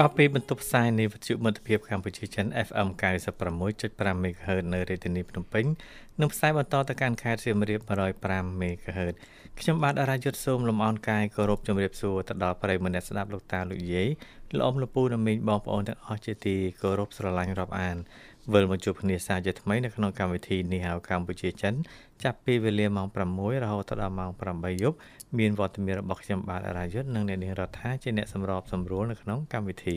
បាទពេលបន្ទប់ផ្សាយនៃវិទ្យុមិត្តភាពកម្ពុជាចិន FM 96.5 MHz នៅរាជធានីភ្នំពេញនិងផ្សាយបន្តទៅកាន់ខេត្តសៀមរាប105 MHz ខ្ញុំបាទអរាយុទ្ធសូមលំអរកាយគោរពជំរាបសួរទៅដល់ប្រិយមិត្តអ្នកស្ដាប់លោកតាលោកយាយលោកអ៊ំលោកពូនិងមីងបងប្អូនទាំងអស់ជាទីគោរពស្រឡាញ់រាប់អានវិលមកជួបគ្នាសាជាថ្មីនៅក្នុងកម្មវិធីនេះហៅកម្ពុជាចិន ចាប់ពីវេលាម៉ោង6រហូតដល់ម៉ោង8យប់មានវត្តមានរបស់ខ្ញុំបាទអរាយុទ្ធនិងអ្នកនាងរដ្ឋាជាអ្នកសម្របសម្រួលនៅក្នុងកម្មវិធី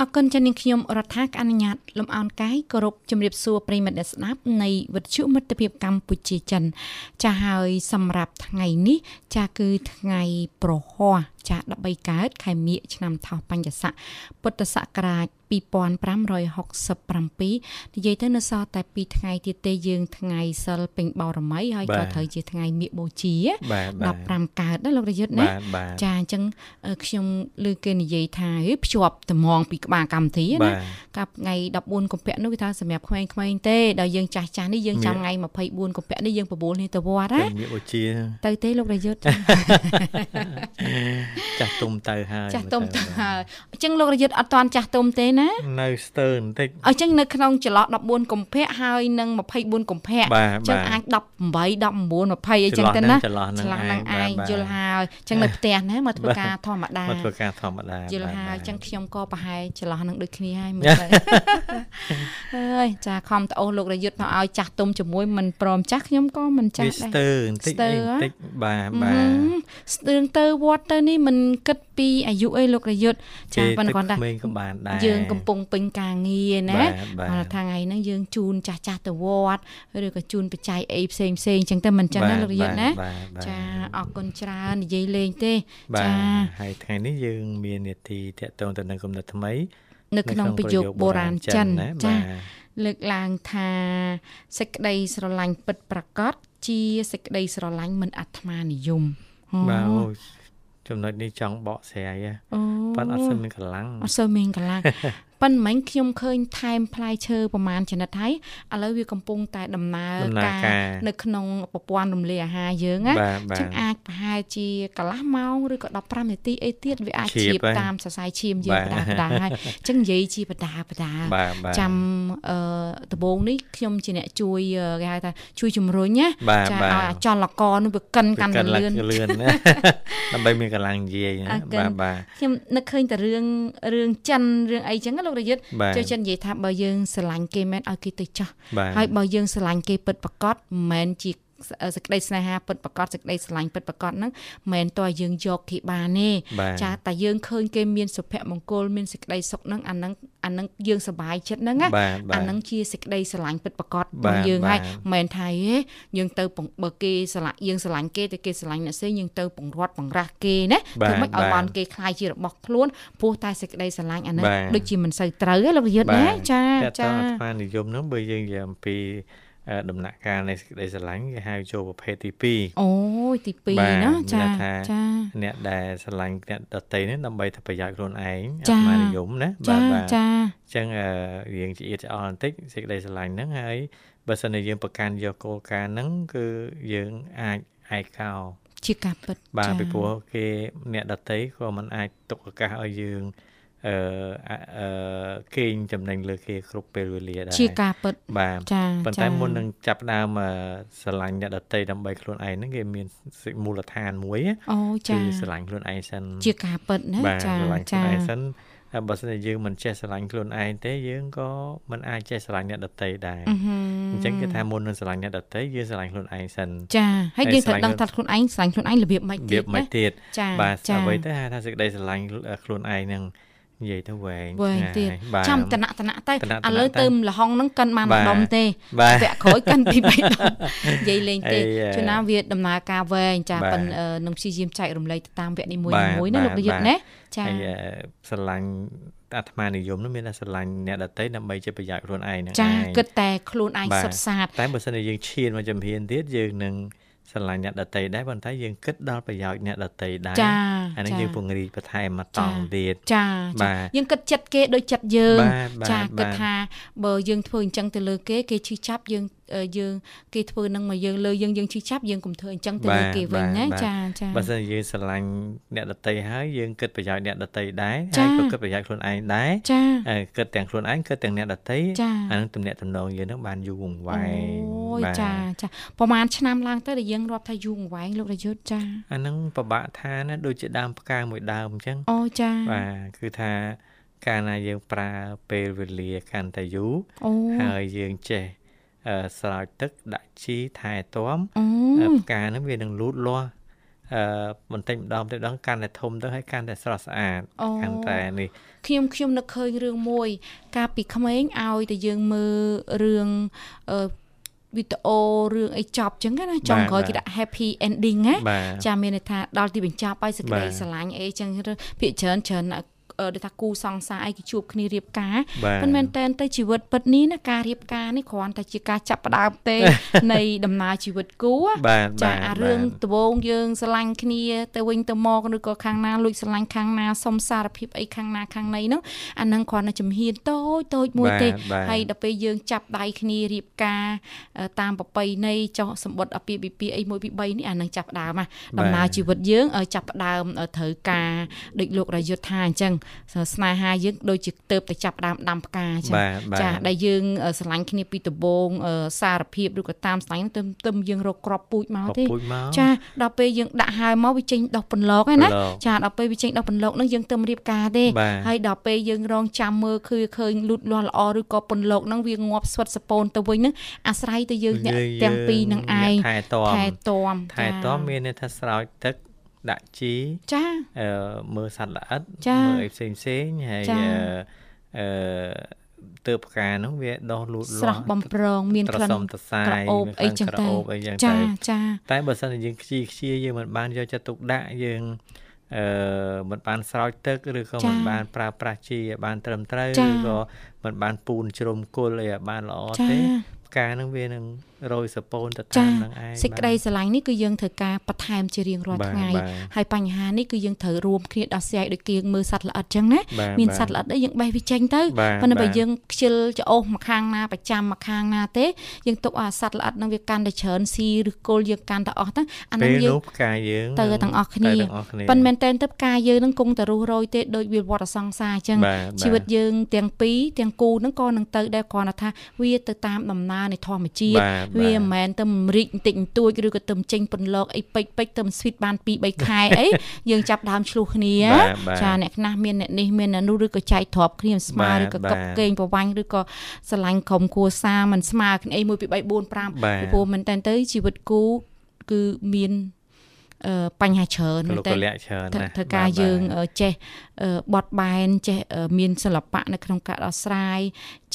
អរគុណចានាងខ្ញុំរដ្ឋាអនុញ្ញាតលំអោនកាយគោរពជំរាបសួរប្រិមិត្តអ្នកស្ដាប់នៃវិទ្យុមិត្តភាពកម្ពុជាចិន ចាហើយសម្រាប់ថ្ងៃនេះចាគឺថ្ងៃប្រហ័សចា13កើតខែមិញឆ្នាំថោះបញ្ញស័កពុទ្ធសករាជ2567និយាយទៅនៅសល់តែ2ថ្ងៃទៀតទេយើងថ្ងៃសិលពេញបោរមីហើយក៏ត្រូវជាថ្ងៃមៀកបូជា15កើតណាលោករយុទ្ធណាចាអញ្ចឹងខ្ញុំលើគេនិយាយថាភ្ជាប់ត្មងពីក្បាលកម្មវិធីណាកាប់ថ្ងៃ14កុម្ភៈនោះគេថាសម្រាប់ក្មេងៗទេដល់យើងចាស់ចាស់នេះយើងចាំថ្ងៃ24កុម្ភៈនេះយើងបបួលនេះទៅវត្តណាមៀកបូជាទៅទេលោករយុទ្ធចាស់ទុំទៅហើយចាស់ទុំទៅហើយអញ្ចឹងលោករយុទ្ធអត់តាន់ចាស់ទុំទេណានៅស្ទើរបន្តិចអញ្ចឹងនៅក្នុងចន្លោះ14កុម្ភៈហើយនិង24កុម្ភៈអញ្ចឹងអាច18 19 20អីចឹងទៅណាចន្លោះនឹងឯងយល់ហើយអញ្ចឹងនៅផ្ទះណាមកធ្វើការធម្មតាមកធ្វើការធម្មតាយល់ហើយអញ្ចឹងខ្ញុំក៏ប្រហែលចន្លោះនឹងដូចគ្នាហើយមើលទៅអើយចាខំត្អូសលោករយុទ្ធមកឲ្យចាស់ទុំជាមួយមិនព្រមចាស់ខ្ញុំក៏មិនចាស់ដែរស្ទើរបន្តិចបន្តិចបាទបាទស្ទើរទៅវត្តទៅនេះមិនគិតពីអាយុអីលោករយុទ្ធចាប៉ុន្តែគាត់ថាយើងកំពុងពេញការងារណាគាត់ថាថ្ងៃហ្នឹងយើងជូនចាស់ចាស់ទៅវត្តឬក៏ជូនបច្ច័យអីផ្សេងផ្សេងអញ្ចឹងទៅមិនចឹងណាលោករយុទ្ធណាចាអរគុណច្រើននិយាយលេងទេចាហើយថ្ងៃនេះយើងមាននេតិតកតងទៅនឹងគំនិតថ្មី នៅក្នុងប្រយោគបុរាណចិនចាលើកឡើងថាសេចក្តីស្រឡាញ់ពិតប្រាកដជាសេចក្តីស្រឡាញ់មិនអាត្មានិយមបាទចំណុចនេះចង់បកស្រាយប៉ុន្តែអត់សូវមានកម្លាំងអត់សូវមានកម្លាំង ប៉ុន្តែមិញខ្ញុំឃើញថែមផ្លែឈើប្រមាណចនិតហើយឥឡូវវាកំពុងតែដំណើរការនៅក្នុងប្រព័ន្ធរំលាយអាហារយើងណាចឹងអាចប្រហែលជាកន្លះម៉ោងឬក៏15នាទីអីទៀតវាអាចជ្រាបតាមសរសៃឈាមយើងបដាបដាហើយចឹងនិយាយជាបដាបដាចាំអឺដំបូងនេះខ្ញុំជាអ្នកជួយគេហៅថាជួយជំរុញណាចាឲ្យអាចលកនោះវាកិនកាន់តែលឿនលឿនណាដើម្បីមានកម្លាំងនិយាយបាទបាទខ្ញុំនឹកឃើញតែរឿងរឿងចិនរឿងអីចឹងលោករយុទ្ធចូលចិត្តនិយាយថាបើយើងស្រឡាញ់គេមែនឲ្យគេទៅចោះហើយបើយើងស្រឡាញ់គេពិតប្រកបមិនមែនជា សេចក្តីស្នេហាពិតប្រកបសេចក្តីស្រឡាញ់ពិតប្រកបហ្នឹងមិនមែនតើយើងយកគេបានទេចាតែយើងឃើញគេមានសុភមង្គលមានសេចក្តីសុខហ្នឹងអាហ្នឹងអាហ្នឹងយើងសប្បាយចិត្តហ្នឹងណាអាហ្នឹងជាសេចក្តីស្រឡាញ់ពិតប្រកបរបស់យើងហើយមិនមែនថាហេយើងទៅបើគេស្រឡាញ់យើងស្រឡាញ់គេតែគេស្រឡាញ់អ្នកផ្សេងយើងទៅបង្រាត់បង្រាស់គេណាធ្វើម៉េចឲ្យបានគេខ្លាយជារបស់ខ្លួនព្រោះតែសេចក្តីស្រឡាញ់អាហ្នឹងដូចជាមិនសូវត្រូវទេលោកយុទ្ធណាចាចាអាត្មានិយមហ្នឹងបើយើងនិយាយអំពី ដំណាក់កាលនៃសេចក្តីស្រឡាញ់គេហៅចូលប្រភេទទី2អូយទី2ណាចាចាអ្នកដែលស្រឡាញ់អ្នកដតីនេះដើម្បីតែប្រយោជន៍ខ្លួនឯងអាត្មានិយមណាបាទបាទចាអញ្ចឹងរៀងជាអៀតឆ្អល់បន្តិចសេចក្តីស្រឡាញ់ហ្នឹងហើយបើសិនជាយើងប្រកាន់យកគោលការណ៍ហ្នឹងគឺយើងអាចឯកោជាការពិតបាទពីព្រោះគេអ្នកដតីក៏មិនអាចទុកឱកាសឲ្យយើង អឺអឺគេងចំណេញលើគេគ្រប់ពេលវេលាដែរជាការពិតបាទប៉ុន្តែមុននឹងចាប់ដើមស្រឡាញ់អ្នកដតីដើម្បីខ្លួនឯងហ្នឹងគេមានមូលដ្ឋានមួយអូចាគឺស្រឡាញ់ខ្លួនឯងសិនជាការពិតណាចាស្រឡាញ់ខ្លួនឯងសិនបើសិនជាយើងមិនចេះស្រឡាញ់ខ្លួនឯងទេយើងក៏មិនអាចចេះស្រឡាញ់អ្នកដទៃដែរអញ្ចឹងគេថាមុននឹងស្រឡាញ់អ្នកដទៃយើងស្រឡាញ់ខ្លួនឯងសិនចាហើយយើងត្រូវដឹងថាខ្លួនឯងស្រឡាញ់ខ្លួនឯងរបៀបម៉េចទៀតរបៀបម៉េចទៀតបាទអ្វីទៅថាសេចក្តីស្រឡាញ់ខ្លួនឯងនឹង និយាយទៅវែងវែងទៀតចាំតណៈតណៈទៅតំណាក់ឥឡូវទៅលហុងហ្នឹងកិនបានបាទម្ដុំទេបាទពាក់ក្រោយកិនពីរបីដុំនិយាយលេងទេអីយ៉ាជួនណាវាដំណើរការវែងចាបាទប៉ិនអឺនឹងព្យាយាមចែករំលែកទៅតាមវគ្គនីមួយបាទៗណាលោកបាទនាយកបាទណាចាហើយអឺស្រឡាញ់អាត្មានិយមនោះមានតែស្រឡាញ់អ្នកដតីដើម្បីជាប្រយោជន៍ខ្លួនឯងហ្នឹងចាឯងគិតតែខ្លួនឯងបាទសុទ្ធសាធតែបើសិនជាយើងឈានមកជំហានទៀតយើងនឹង ស្រឡាញ់អ្នកដតីដែរប៉ុន្តែយើងគិតដល់ប្រយោជន៍អ្នកដតីដែរចាអានេះចាយើងពង្រីកបន្ថែមមកតចាង់ទៀតចាបាចាទយើងគិតចិត្តគេដូចចិត្តយើងបាទបាទចាគិតបាទថាបើយើងធ្វើអញ្ចឹងទៅលើគេគេឈឺចាប់យើងអឺ យើងគេធ្វើនឹងមកយើងលើយើងយើងឈឺចាប់យើងកុំធ្វើអញ្ចឹងទៅលើគេវិញណាចាចាបើសិនជាយើងស្រឡាញ់អ្នកដតីហើយយើងគិតប្រយោជន៍អ្នកដតីដែរចាហើយក៏គិតប្រយោជន៍ខ្លួនឯងដែរចាហើយគិតទាំងខ្លួនឯងគិតទាំងអ្នកដតីចាអានឹងទំនាក់ទំនងយើងនឹងបានយូរអង្វែងអូយបាទចាចាប្រហែលឆ្នាំឡើងទៅដែលយើងរាប់ថាយូរអង្វែងលោករយុទ្ធចាអានឹងពិបាកថាណាដូចជាដើមផ្កាមួយដើមអញ្ចឹងអូចាបាទគឺថាកាលណាយើងប្រើពេលវេលាកាន់តែយូរអូហើយយើងចេះអឺ ស្រោចទឹកដាក់ជីថែទាំអូអឺផ្កាហ្នឹងវានឹងលូតលាស់អឺបន្តិចម្ដងបន្តិចម្ដងកាន់តែធំទៅហើយកាន់តែស្រស់ស្អាតអូកាន់តែនេះខ្ញុំខ្ញុំនឹកឃើញរឿងមួយ កាលពីក្មេងឲ្យតែយើងមើលរឿងអឺវីដេអូរឿងអីចប់ចឹងណាចង់ក្រោយគេដាក់ happy ending ណាបាទចាមានន័យថាដល់ទីបញ្ចប់ហើយសេចក្តីបាទស្រឡាញ់អីចឹងទៅភាគច្រើនច្រើនអឺ ដូចថាគូសង្សារអីគេជួបគ្នារៀបការបាទមិនមែនតែនទៅជីវិតពិតនេះណាការរៀបការនេះគ្រាន់តែជាការចាប់ផ្ដើមទេនៃដំណើរជីវិតគូណាបាទចាបាទអារឿងបាទដំបូងយើងស្រឡាញ់គ្នាទៅវិញទៅមកឬក៏ខាងណាលួចស្រឡាញ់ខាងណាសុំសារភាពអីខាងណាខាងណីហ្នឹងអាហ្នឹងគ្រាន់តែជំហានតូចតូចមួយទេបាទហើយដល់ពេលយើងចាប់ដៃគ្នារៀបការអឺតាមប្រពៃណីចោះសម្បត្តិអាពាហ៍ពិពាហ៍អីមួយពី3នេះអាហ្នឹងចាប់ផ្ដើមណាដំណើរជីវិតយើងឲ្យចាប់ផ្ដើមអឺត្រូវការដូចលោករយុទ្ធថាអញ្ចឹងស្នេហាយើងដូចជាទៅតែចាប់ផ្ដើមដាំផ្កាអញ្ចឹងបាទបាទចាដែលយើងអឺស្រឡាញ់គ្នាពីដំបូងអឺសារភាពឬក៏តាមស្រឡាញ់ហ្នឹងទៅទៅយើងរកក្របពូជមកក៏ទេពូជមកចាដល់ពេលយើងដាក់ហើយមកវាចេញដុះពន្លកហ្នឹងណាពន្លកចាដល់ពេលវាចេញដុះពន្លកហ្នឹងយើងទៅរៀបការទេបាទហើយដល់ពេលយើងរងចាំមើលឃើញឃើញលូតលាស់ល្អឬក៏ពន្លកហ្នឹងវាងាប់ស្វិតសពូនទៅវិញហ្នឹងអាស្រ័យទៅយើងអ្នកយើងទាំងពីរនឹងឯងថែទាំថែទាំថែទាំមានន័យថាស្រោចទឹក ដាក់ជីចាអឺមើលសត្វល្អិតចាមើលអីផ្សេងផ្សេងៗហើយចាអឺអឺទើបផ្កាហ្នឹងវាដុះលូតស្រលាស់ស់បំប្រងមានត្រក្លិនសុំត្រសាយក្រអូបមានអីចឹងក្លិនក្រទៅអូបអីចឹងចាទៅចាតែបើសិនជាយើងខ្ជិលខ្ជាយើងមិនបានយកចិត្តទុកដាក់យើងអឺមិនបានស្រោចទឹកឬក៏ចាមិនបានប្រើប្រាស់ជីឲ្យបានត្រឹមត្រូវចាឬក៏មិនបានពូនជ្រុំគល់អីឲ្យបានល្អចាទេ ផ្កាហ្នឹងវានឹងរយសពូនទៅចាតាមនឹងឯងសេចក្តីស្រឡាញ់នេះគឺយើងត្រូវការបន្ថែមជារៀងរាល់បាទថ្ងៃបាទហើយបញ្ហានេះគឺយើងត្រូវរួមគ្នាដោះស្រាយដូចគេមើលសត្វល្អិតចឹងណាបាទមានបាទសត្វល្អិតអីយើងបេះវាចេញទៅបាទប៉ុន្តែបើបាទយើងខ្ជិលច្អូសមកខាងណាប្រចាំមកខាងណាទេយើងទុកឲ្យអាសត្វល្អិតនឹងវាកាន់តែច្រើនស៊ីឬគល់យើងកាន់តែអស់ទៅអាពេលនឹងយើងនោះផ្កាយើងទៅនឹងទាំងអស់គ្នាទៅទាំងអស់គ្នាប៉ុន្តែមែនតែនទៅផ្កាយើងនឹងគង់តែរស់រយទេដោយវាវត្តអសង្សារអញ្ចឹងបាទបាទជីវិតយើងទាំងពីរទាំងគូនឹងក៏នឹងទៅដែរគ្រាន់តែថាវាទៅតាមដំណើរនៃធម្មជាតិបាទវាបាទមិនមែនទៅរីកបន្តិចបន្តួចឬក៏ទៅចេញពន្លកអីពេចពេចទៅស្វីតបាន2 3ខែអីយើងចាប់ដើមឆ្លោះគ្នាបាទបាទចាអ្នកខ្លះមានអ្នកនេះមានអ្នកនោះឬក៏ចែកទ្របគ្នាមិនស្មើបាទឬក៏កឹបបាទកេងប្រវាញ់ឬក៏ស្រឡាញ់ក្រុមគ្រួសារមិនស្មើគ្នា1 2 3 4 5ពីបាទព្រោះមែនតើទៅជីវិតគូគឺមានអឺបញ្ហាច្រើនក៏មែនលោកតើក៏លាក់ច្រើនធ្វើណាស់ធ្វើការបាទយើងបាទអឺចេះអឺ បត់បែនចេះអឺមានសិល្បៈនៅក្នុងការដោះស្រាយ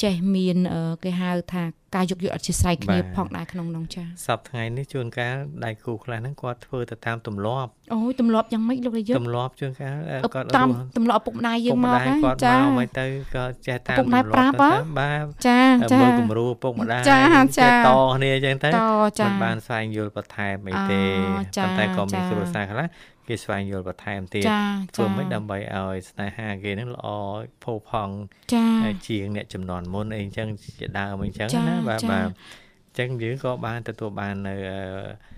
ចេះមានអឺគេហៅថាការយកយកអធិស្ឋានគ្នាផងដែរក្នុងនោះចាសប្តាហ៍ថ្ងៃនេះជួនកាលដៃគូខ្លះហ្នឹងគាត់ធ្វើទៅតាមទម្លាប់អូយទម្លាប់យ៉ាងម៉េចលោករយុទ្ធទម្លាប់ជួនកាលអឺអឺគាត់តាមរស់ទម្លាប់ឪពុកម្ដាយយើងមកឪពុកម្ដាយណាគាត់ចាមកមិនទៅក៏ចេះតាមឪពុកម្ដាយទម្លាប់ប្រាប់ទៅហ៎ទៅបាទចាចាមើលគំរូឪពុកម្ដាយចាចាចេះតគ្នាអញ្ចឹងទៅតចាមិនបានស្វែងយល់បន្ថែមអីទេអូចាប៉ុន្តែក៏មានចាគ្រួសារខ្លះ គេស្វែងយល់បន្ថែមទៀតចាធ្វើចាមិនដើម្បីឲ្យស្នេហាគេហ្នឹងល្អផូរផង់ចាហើយជាងអ្នកចំនួនមុនអីអញ្ចឹងជាដើមអីអញ្ចឹងចាណាបាទចាបាទអញ្ចឹងយើងក៏បានទទួលបាននៅអឺអឺ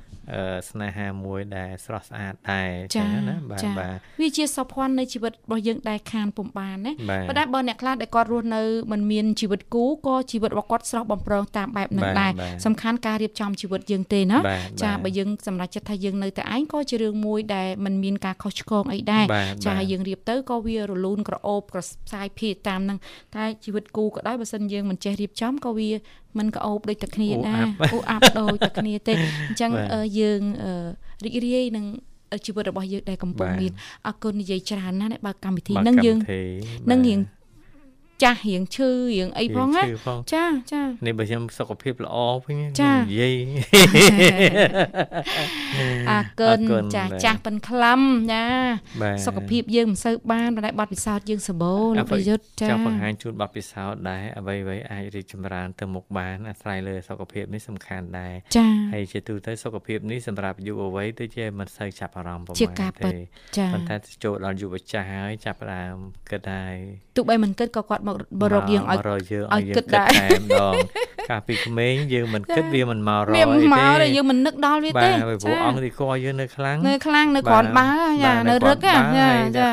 ស្នេហាមួយដែលស្រស់ស្អាតដែរអញ្ចឹងណាបាទចាបាទវាជាសោភ័ណនៃជីវិតរបស់យើងដែលខានពុំបានណាបាទប៉ុន្តែបើអ្នកខ្លះដែលគាត់រស់នៅមិនមានជីវិតគូក៏ជីវិតរបស់គាត់ស្រស់បំព្រងតាមបែបហ្នឹងបាទដែរបាទសំខាន់ការរៀបចំជីវិតយើងទេណាបាទចាបាទបើយើងសម្រេចចិត្តថាយើងនៅតែឯងក៏ជារឿងមួយដែលมันមានការខុសឆ្គងអីដែរបាទចាបាទយើងរៀបទៅក៏វារលូនក្រអូបក្រសាយភាតាមហ្នឹងតែជីវិតគូក៏ដោយបើសិនយើងមិនចេះរៀបចំក៏វាមិនក្រអូបដូចតែគ្នាអ៊ូដែរអាប់អូអាប់ដូចតែគ្នាទេអញ្ចឹងបាទអឺយើងអឺរីករាយនឹងជីវិតរបស់យើងដែលកំពុងមានអរគុណនិយាយច្រើនណាស់ដែលបើកកម្មវិធីនឹងយើងនឹងរៀង ចាស់រៀងឈឺរៀងអីផងណាចាចានេះបើខ្ញុំសុខភាពល្អវិញនិយាយអាកិនចាចាស់ប៉ិនក្លាំណាសុខភាពយើងមិនសូវបានតែប័ណ្ណពិសោធន៍យើងសម្បូរលោកប្រយុទ្ធចាចង់បង្ហាញជូនប័ណ្ណពិសោធន៍ដែរអ្វីអ្វីអាចរីកចម្រើនទៅមុខបានអាស្រ័យលើសុខភាពនេះសំខាន់ដែរចាហើយជាទូទៅសុខភាពនេះសម្រាប់យុវវ័យដូចជាមិនសូវចាប់អារម្មណ៍ប្រហែលទេប៉ុន្តែចូលដល់យុវចាស់ហើយចាប់ផ្ដើមគិតហើយទោះបីមិនគិតក៏គាត់មកបរកយើងឲ្យឲ្យគិតដែរម្ដងកាលពីក្មេងយើងមិនគិតវាមិនមករអីទេវាមកទេយើងមិននឹកដល់វាទេបាទព្រោះអង្គទីគួរយើងនៅខ្លាំងនៅខ្លាំងនៅគ្រាន់បើយ៉ានៅរឹកចាចា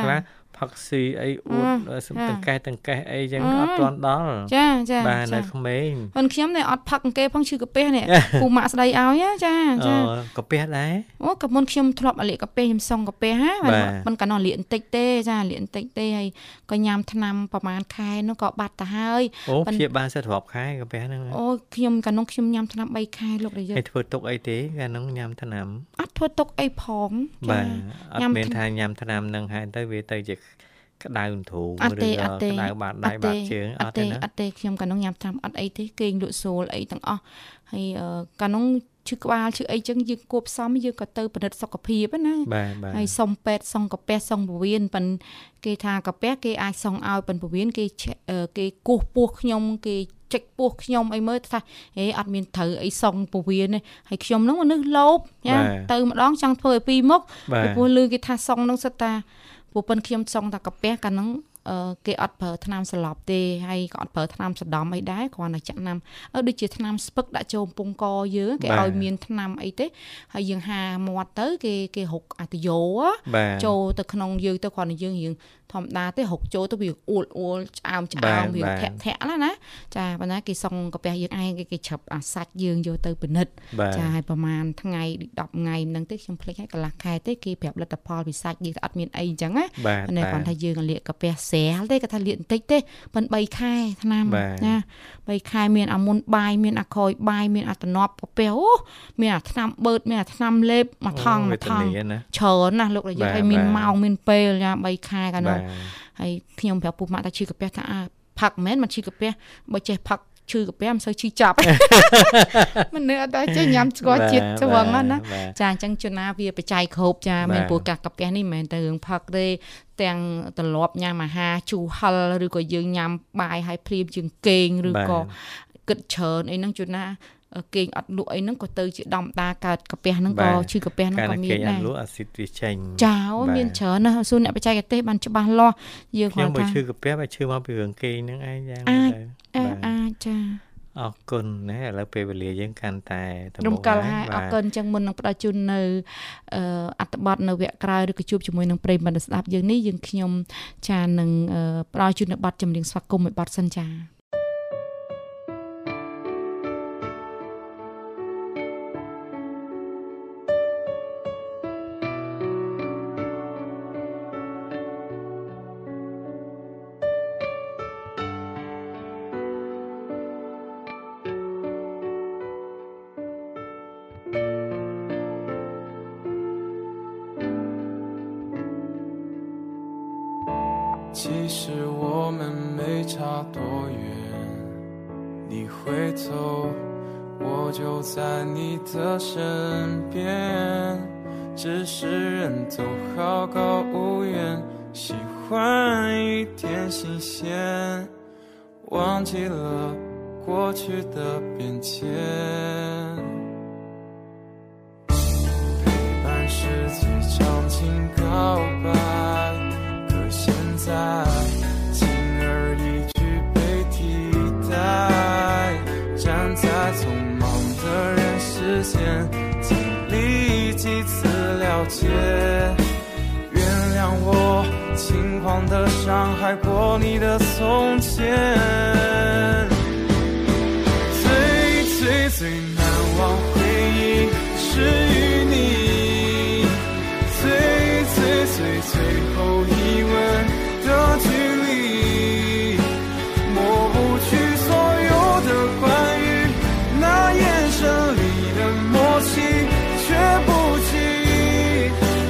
ផឹកស៊ីអីអួតសំតង្កេះតង្កេះអីចឹងអត់ទាន់ដល់ចាចាបាទនៅក្មេងប៉ុនខ្ញុំនេះអត់ផឹកអង្គេផងឈឺកាពះនេះពូម៉ាក់ស្ដីឲ្យចាចាកាពះដែរអូក៏មុនខ្ញុំធ្លាប់លាកកាពះខ្ញុំសុងកាពះហ៎មិនកាលនោះលាកបន្តិចទេចាលាកបន្តិចទេហើយក៏ញ៉ាំថ្នាំប្រហែលខែនោះក៏បាត់ទៅហើយអូព្យាបាលសិតរាប់ខែកាពះហ្នឹងអូខ្ញុំកាលនោះខ្ញុំញ៉ាំថ្នាំ3ខែលោករយៈហើយធ្វើទុកអីទេកាលនោះញ៉ាំថ្នាំអត់ធ្វើទុកអីផងបាទអត់មានថាញ៉ាំថ្នាំនឹងហើយទៅវាទៅជា ក្តៅធូរឬក៏ក្តៅបាតដៃបាតជើងអត់ទេណាអត់ទេខ្ញុំកាលនោះញ៉ាំតាមអត់អីទេគេងលក់សូលអីទាំងអស់ហើយកាលនោះឈឺក្បាលឈឺអីចឹងយើងគួបផ្សំយើងក៏ទៅពិនិត្យសុខភាពណាហើយសុំពេទ្យសុំកាពះសុំពវៀនប៉ិនគេថាកាពះគេអាចសុំឲ្យប៉ិនពវៀនគេគេគោះពោះខ្ញុំគេចិច្ចពោះខ្ញុំអីមើលថាហេអត់មានត្រូវអីសុំពវៀនទេហើយខ្ញុំហ្នឹងមនុស្សលោភយ៉ាទៅម្ដងចង់ធ្វើឲ្យពីរមុខពីព្រោះលឺគេថាសុំហ្នឹងសិតតា ព្រោះប៉ុនខ្ញុំសងតាកាពះកាលហ្នឹងគេអត់ប្រើថ្នាំស្លាប់ទេហើយក៏អត់ប្រើថ្នាំសដំអីដែរគ្រាន់តែចាក់ណាំដូចជាថ្នាំស្ពឹកដាក់ចូលកំពង់កយើងគេឲ្យមានថ្នាំអីទេហើយយើងហាមាត់ទៅគេគេហុកអាតយោចូលទៅក្នុងយើងទៅគ្រាន់តែយើងរៀងធម្មតាទេហុកចូលទៅវាអួលអួលឆ្អើមឆ្អើមវាធាក់ធាក់ណាណាចាប៉ុន្តែគេសុងកាពះយើងឯងគេគេឆាប់អាសាច់យើងយកទៅពិនិត្យចាហើយប្រហែលថ្ងៃ10ថ្ងៃហ្នឹងទេខ្ញុំភ្លេចហើយកន្លះខែទេគេប្រាប់លទ្ធផលវិសាច់យើងអត់មានអីអញ្ចឹងណាប៉ុន្តែគាត់ថាយើងលាកកាពះស្រាលទេគាត់ថាលាកបន្តិចទេប៉ុន្តែ3ខែឆ្នាំណា3ខែមានអាមុនបាយមានអាក្រោយបាយមានអាតំណប់កាពះអូមានអាថ្នាំបឺតមានអាថ្នាំលេបមួយថងមួយថងច្រើនណាស់លោករយៈហើយមានម៉ោងមានពេលយ៉ា3ខែកាលនោះហើយខ្ញុំប្រាប់ពុកម៉ាក់ថាឈឺកាពះថាផឹកមែនមិនឈឺកាពះបើចេះផឹកឈឺកាពះមិនសូវឈឺចាប់មនុស្សអត់ដែរចេះញ៉ាំស្ករជាតិស្វឹងណាចាអញ្ចឹងជួនណាវាបច្ច័យគ្រប់ចាមែនព្រោះកាកាពះនេះមិនមែនតែរឿងផឹកទេទាំងត្រឡប់ញ៉ាំអាហារជូរហិលឬក៏យើងញ៉ាំបាយហើយភ្លាមជាងគេងឬក៏គិតច្រើនអីហ្នឹងជួនណា គេងអត់លក់អីហ្នឹងក៏ទៅជាដំតាកើតកាពះហ្នឹងក៏ឈឺកាពះហ្នឹងក៏មានដែរគេងអត់លក់អាស៊ីតវាចេញចាមានច្រើនណាស់សួរអ្នកបច្ចេកទេសបានច្បាស់លាស់យើងគាត់ថាខ្ញុំឈឺកាពះបើឈឺមកពីរឿងគេងហ្នឹងឯងយ៉ាងអាចអាចចាអរគុណណាឥឡូវពេលវេលាយើងកាន់តែរំកិលហើយអរគុណចឹងមុននឹងផ្ដល់ជូននៅអត្ថបទនៅវគ្គក្រោយឬក៏ជួបជាមួយនឹងប្រិយមិត្តស្ដាប់យើងនេះយើងខ្ញុំចានឹងផ្ដល់ជូននៅបទចម្រៀងស្វាគមន៍មួយបទសិនចា 的变迁陪伴是最长情告白可现在轻而易举被替代站在匆忙的人世间经历几次了解原谅我轻狂的伤害过你的从前。是与你，最最最最后一吻的距离，抹不去所有的关于那眼神里。的默契，却不及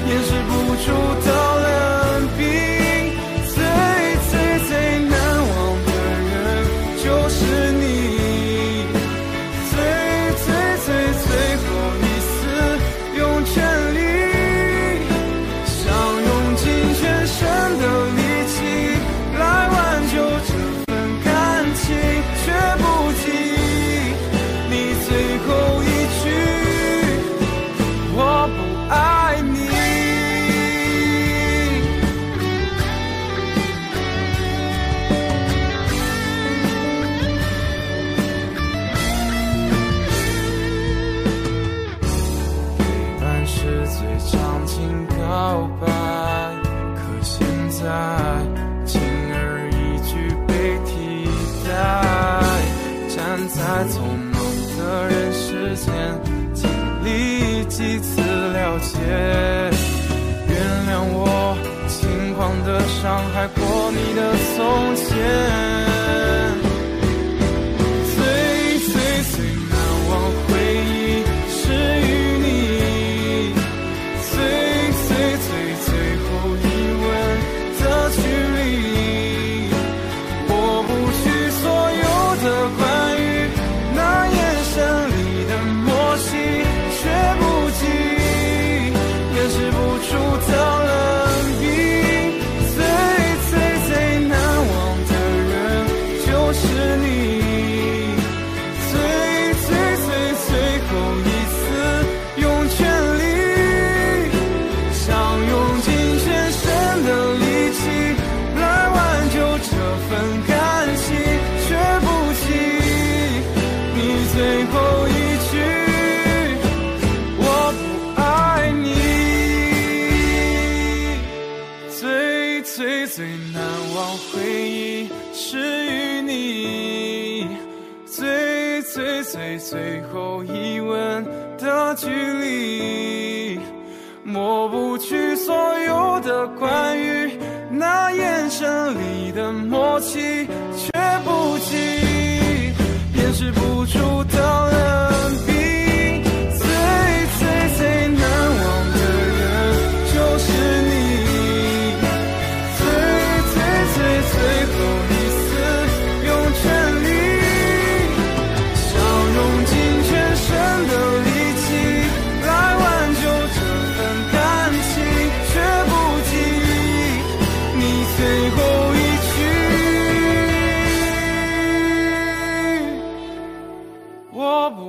掩饰不住默契，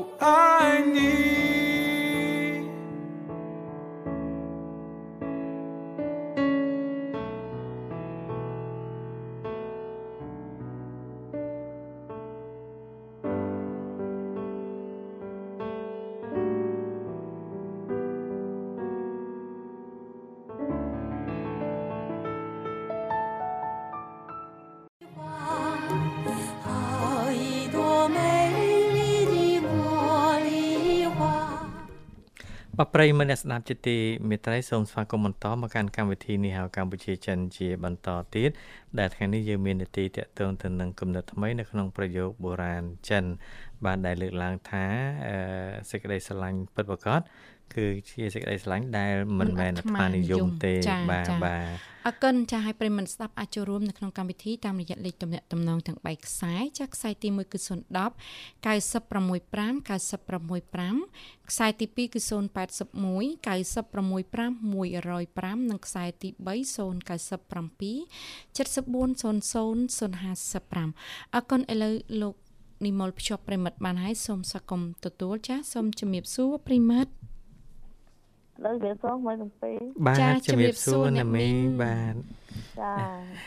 បាទ ប្រិយមិត្តអ្នកស្ដាប់ជាទីមេត្រីសូមស្វាគមន៍បន្តមកកាន់កម្មវិធីនេះហៅកម្ពុជាចិនជាបន្តទៀតដែលថ្ងៃនេះយើងមាននីតិតកតងទៅនឹងគំនិតថ្មីនៅក្នុងប្រយោគបុរាណចិន បាទដែលលើកឡើងថាសេចក្តីស្រឡាញ់ពិតប្រាកដ គឺជាសេចក្តីស្រឡាញ់ដែលមិនមែនអាត្មានិយមទេបាទបាទអរគុណចាស់ឲ្យប្រិមត្តស្ដាប់អាចចូលរួមនៅក្នុងកម្មវិធីតាមរយៈលេខទំនាក់ទំនងទាំង3ខ្សែចាស់ខ្សែទី1គឺ010 965 965ខ្សែទី2គឺ081 965 105និងខ្សែទី3 097 7400055អរគុណឥឡូវលោកនិមលភ្ជាប់ប្រិមិត្តបានហើយសូមស្វាគមន៍ទទួលចាស់សូមជំរាបសួរប្រិមិត្ត លើវាសោះមួយសំពីបាទជំរាបសួរណាមីបាទចា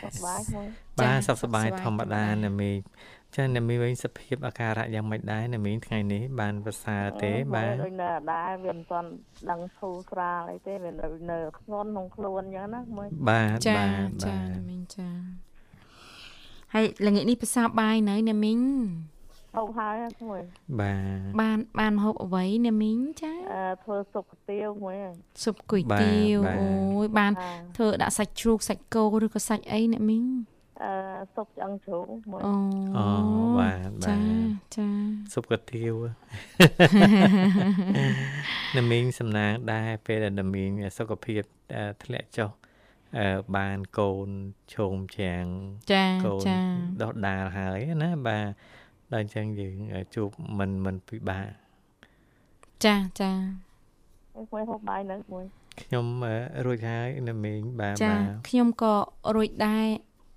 សុខសប្បាយមួយបាទសុខសប្បាយធម្មតាណាមីចាណាមីវិញសភាពអាការៈយ៉ាងម៉េចដែរណាមីថ្ងៃនេះបានប្រសើរទេបាទដូចនៅដែរវាមិនទាន់ដឹងធូរស្រាលអីទេវានៅនៅធ្ងន់ក្នុងខ្លួនអញ្ចឹងណាមួយបាទបាទចាមីងចាហើយល្ងាចនេះប្រសាបាយនៅណាមីង ហូបហើយមួយបាទបានបានហូបអ្វីណាមីងចាអឺធ្វើស៊ុបគុយទាវមួយស៊ុបគុយទាវអូយបានធ្វើដាក់សាច់ជ្រូកសាច់គោឬក៏សាច់អីណាមីងអឺស៊ុបឆ្អឹងជ្រូកមួយអូអូបាទចាចាស៊ុបគុយទាវណាមីងសំណាងដែរពេលដែលណាមីងសុខភាពធ្លាក់ចុះអឺបានកូនឈោមច្រាំងចាកូនដោះដាលហើយណាបាទ ដល់អញ្ចឹងយើងជួបមិនមិនពិបាកចាចាមួយហូបបាយនៅមួយខ្ញុំរួចហើយនៅមីងបាទបាទចាខ្ញុំក៏រួចដែរ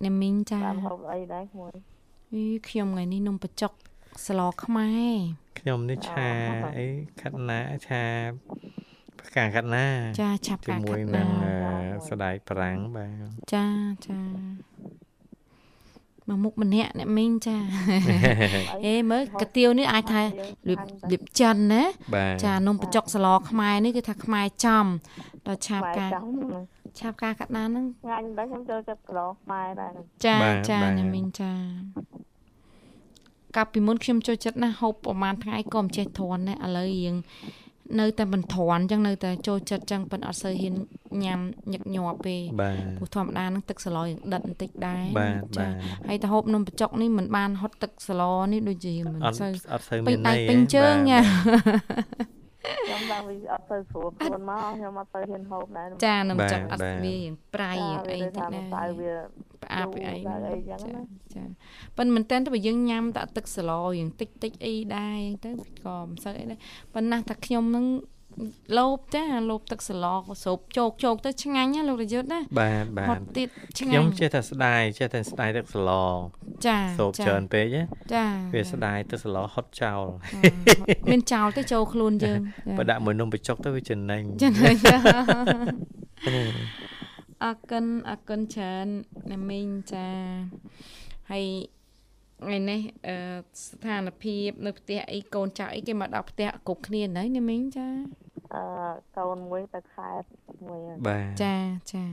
នៅមីងចាបានហូបអីដែរមួយអីខ្ញុំថ្ងៃនេះនំបញ្ចុកស្លខ្មែរខ្ញុំនេះឆាអីខាត់ណាឆាផ្កាខាត់ណា ចាឆាផ្កាខាត់ណាជាមួយនឹងស្ដាយប្រាំងបាទចាចា មកមុខម្នាក់អ្នកមីងចាអេមើលកាទៀវនេះអាចថាលៀបចិនណាចានំបញ្ចុកសឡខ្មែរនេះគឺថាខ្មែរចំដល់ឆាបការឆាបការកាត់ណាហ្នឹងងាញ់ដែរខ្ញុំចូលចិត្តសឡខ្មែរដែរចាចាអ្នកមីងចាកាលពីមុនខ្ញុំចូលចិត្តណាស់ហូបប្រហែលថ្ងៃក៏មិនចេះទ្រាំដែរឥឡូវរៀង នៅតែមិនទ្រាន់អញ្ចឹងនៅតែចូលចិត្តអញ្ចឹងប៉ុន្តែអត់សូវហ៊ានញ៉ាំញឹកញាប់ទេបាទព្រោះធម្មតានឹងទឹកសឡយើងដិតបន្តិចដែរបាទបាទហើយទៅហូបនំបញ្ចុកនេះមិនបានហត់ទឹកសឡនេះដូចជាមិនសូវអត់សូវមានន័យពេញជើងញ៉ា ខ្ញុំឡើងវាអត់ទៅស្រួលខ្លួនមកខ្ញុំអត់ទៅហ៊ានហូបដែរចានំចុកអត់វាយ៉ាងប្រៃយ៉ាងអីតិចណាតែវាផ្អាប់អីអីចឹងណាចាប៉ុន្តែមែនតើបើយើងញ៉ាំតែទឹកសឡយ៉ាងតិចតិចអីដែរទៅក៏មិនសូវអីដែរប៉ុន្តែថាខ្ញុំនឹង លោបចាលោបទឹកសឡស្រូបជោកជោកទៅឆ្ងាញ់ណាលោករយុទ្ធណាបាទបាទហត់ទៀតឆ្ងាញ់ខ្ញុំចេះតែស្ដាយចេះតែស្ដាយទឹកសឡចាស្រូបច្រើនពេកចាវាស្ដាយទឹកសឡហត់ចោលមានចោលទៅចូលខ្លួនយើងបើដាក់មួយនំបញ្ចុកទៅវាចំណេញចំណេញអរគុណអរគុណច្រើនណាមីងចាហើយថ្ងៃនេះអឺស្ថានភាព នៅផ្ទះអីកូនចៅអីគេមកដល់ផ្ទះគ្រប់គ្នាហើយណាមីងចា អឺកូនមួយទៅខេត្តមួយបាទចាចា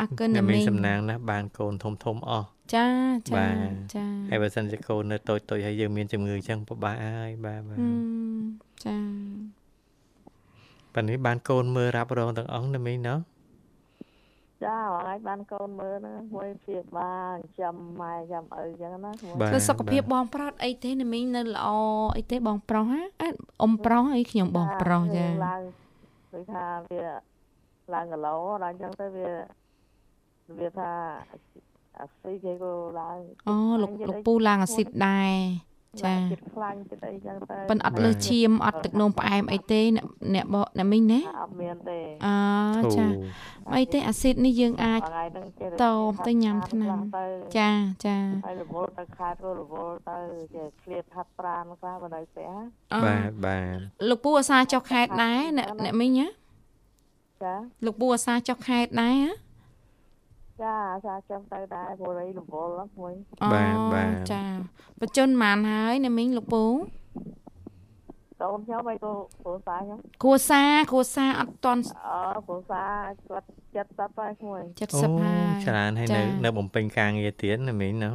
អរគុណណាមីងសំណាងណាស់បានកូនធំធំអស់ចាចាចាហើយបើសិនជាកូននៅតូចតូចហើយយើងមានជំងឺអញ្ចឹងពិបាកហើយបាទបាទចាប៉ានេះបានកូនមើលរ៉ាប់រងទាំងអង្គណាមីងណោះ ចាថ្ងៃបានកូនមើលណាមួយព្យាបាលចាំម៉ែចាំឪចឹងណាគឺសុខភាពបងប្រុសអីទេណាមីងនៅល្អអីទេបងប្រុសហ៎អ៊ំប្រុសអីខ្ញុំបងប្រុសចាឡើងដូចថាវាឡើងគីឡូដល់ចឹងទៅវាវាថាអាស៊ីគេក៏ឡើងអូលោកលោកពូឡើងអាស៊ីតដែរ ចាចិត្តខ្លាញ់ចិត្តអីចឹងទៅប៉ិនអត់លើសឈាមអត់ទឹកនោមផ្អែមអីទេអ្នកបអ្នកមីងណាអត់មានទេអើចាអីទេអាស៊ីតនេះយើងអាចតមទៅញ៉ាំថ្នាំចាចាហើយរវល់ទៅខេត្តក៏រវល់ទៅជាឃ្លាតហាត់ប្រានខ្លះបើនៅផ្ទះបាទបាទលោកពូអាសាចុះខេត្តដែរអ្នកអ្នកមីងណាចាលោកពូអាសាចុះខេត្តដែរហ៎ ចាចាចាំទៅដែរព្រោះអីរវល់មួយបាទបាទចាបច្ចុប្បន្នប៉ុន្មានហើយណាមីងលោកពូកូនខ្ញុំអីក៏គ្រួសារខ្ញុំគ្រួសារគ្រួសារអត់តន់អឺគ្រួសារគាត់70ហើយមួយ70ហើយច្រើនហើយនៅនៅបំពេញការងារទៀតណាមីងណា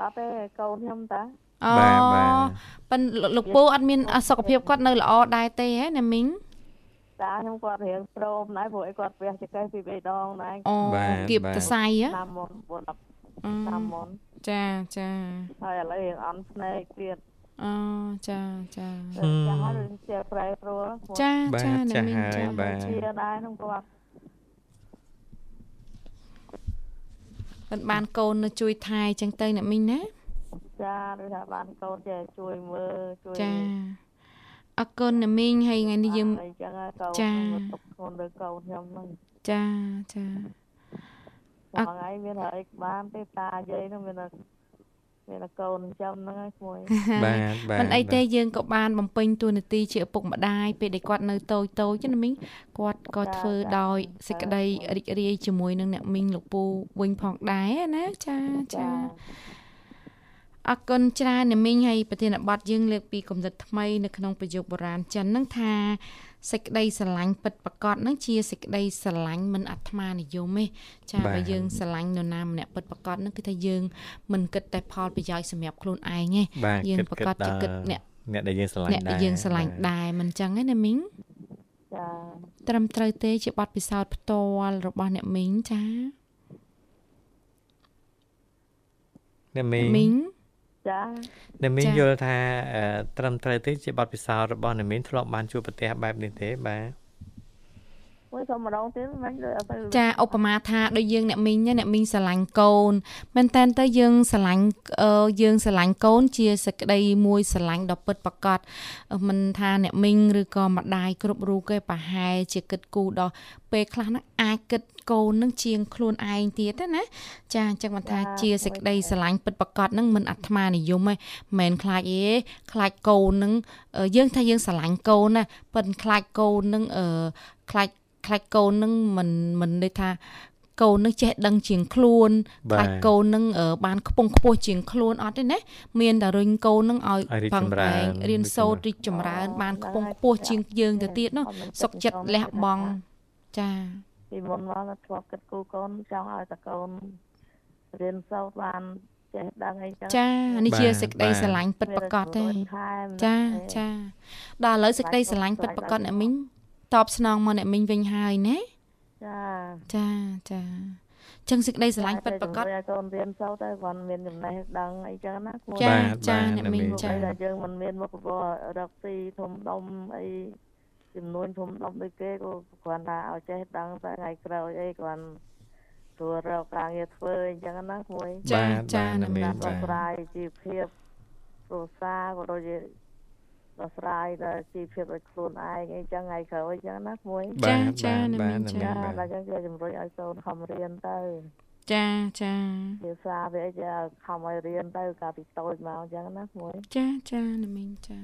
អត់ទេកូនខ្ញុំតាអូបាទបាទប៉ិនលោកពូអត់មានសុខភាពគាត់នៅល្អដែរទេហ៎ណាមីង ចាខ្ញុំគាត់រៀងព្រមដែរព្រោះអីគាត់វះចកេះពីបេដងដែរអូគៀបតសៃហ៎តាមមុន4តាមមុនចាចាហើយឥឡូវរៀងអន់ភ្នែកទៀតអូចាចាចាហើយជាប្រែប្រួលចាចាអ្នកមានចាបាទជាដែរខ្ញុំគាត់មិនបានកូននៅជួយថែចឹងទៅអ្នកមីងណាចាដូចថាបានកូនចេះជួយមើលជួយចា អរគុណណាមីងហើយថ្ងៃនេះយើងអញ្ចឹងចាទុកខ្លួនលើកូនខ្ញុំហ្នឹងចាចាអរថ្ងៃមានហើយបានទេតាយាយហ្នឹងមានមានកូនចំហ្នឹងហើយមួយបាទបាទមិនអីទេយើងក៏បានបំពេញតួនាទីជាឪពុកម្ដាយពេលដែលគាត់នៅតូចតូចណាមីងគាត់ក៏ធ្វើដោយសេចក្តីរីករាយជាមួយនឹងអ្នកមីងលោកពូវិញផងដែរណាចាចា អរគុណច្រើនអ្នកមីងហើយប្រធានបទយើងលើកពីគំនិតថ្មីនៅក្នុងប្រយោគបុរាណចិននឹងថាសេចក្តីស្រឡាញ់ពិតប្រកបនឹងជាសេចក្តីស្រឡាញ់មិនអាត្មានិយមទេចាបើយើងស្រឡាញ់នរណាម្នាក់ពិតប្រកបនឹងគឺថាយើងមិនគិតតែផលប្រយោជន៍សម្រាប់ខ្លួនឯងទេយើងប្រកបជាគិតអ្នកអ្នកដែលយើងស្រឡាញ់ដែរអ្នកដែលយើងស្រឡាញ់ដែរមិនចឹងទេណាមីងចាត្រឹមត្រូវទេជាបទពិសោធន៍ផ្ទាល់របស់អ្នកមីងចាអ្នកមីងមីង ចាអ្នកមីនយល់ថាត្រឹមត្រូវទេជាបទពិសោធន៍របស់អ្នកមីនធ្លាប់បានជួបប្រទះបែបនេះទេបាទ មួយសុំម្ដងទៀតមិនដូចអត់ទៅចាឧបមាថាដូចយើងអ្នកមីងអ្នកមីងស្រឡាញ់កូនមែនតើទៅយើងស្រឡាញ់យើងស្រឡាញ់កូនជាសក្តីមួយស្រឡាញ់ដ៏ពិតប្រាកដមិនថាអ្នកមីងឬក៏ម្ដាយគ្រប់រូបគេប្រហែលជាគិតគូរដល់ពេលខ្លះហ្នឹងអាចគិតកូននឹងជាងខ្លួនឯងទៀតណាចាអញ្ចឹងមិនថាជាសេចក្តីស្រឡាញ់ពិតប្រាកដនឹងមិនអាត្មានិយមទេមិនខ្លាចទេខ្លាចកូននឹងយើងថាយើងស្រឡាញ់កូនណាប៉ុន្តែខ្លាចកូននឹងអឺខ្លាច ខ្លាចកូននឹងមិនមិនន័យថាកូននឹងចេះដឹងជាងខ្លួនខ្លាចកូននឹងបានខ្ពង់ខ្ពស់ជាងខ្លួនអត់ទេណាមានតែរុញកូននឹងឲ្យផឹងប្រែងរៀនសូត្ររីកចម្រើន បានខ្ពង់ខ្ពស់ជាងយើងទៅទៀតនោះសុខចិត្តលះបង់ចាពីមុនមកធ្លាប់គិតគូកូនចង់ឲ្យតកូនរៀនសូត្របានចេះដឹងអីចឹងចានេះជាសេចក្តីស្រឡាញ់ពិតប្រាកដទេចាចាដល់ឥឡូវសេចក្តីស្រឡាញ់ពិតប្រាកដអ្នកមីង តបស្នងមកអ្នកមីងវិញហើយណាចាចាចាចឹងសេចក្តីស្រឡាញ់ពិតប្រាកដឲ្យកូនរៀនសូត្រទៅគាត់មានចំណេះដឹងអីចឹងណាចាចាអ្នកមីងចាយើងមិនមានមុខរបររកស៊ីធំដុំអីចំនួនធំដុំដូចគេក៏គ្រាន់តែឲ្យចេះដឹងតែថ្ងៃក្រោយអីគ្រាន់ព្រោះរកការងារធ្វើអញ្ចឹងណាគួយចាចាអ្នកមីងចាប្រែជីវភាពគ្រួសារក៏ដូចជា ដោះស្រាយដល់ជីវភាពឲ្យខ្លួនឯងអីចឹងថ្ងៃក្រោយអញ្ចឹងណាគួយចាចាអ្នកមីងចាដល់ចឹងគេជំរុញឲ្យកូនខំរៀនទៅចាចាភាសាវាចាខំឲ្យរៀនទៅកាលពីតូចមកអញ្ចឹងណាគួយចាចាអ្នកមីងចា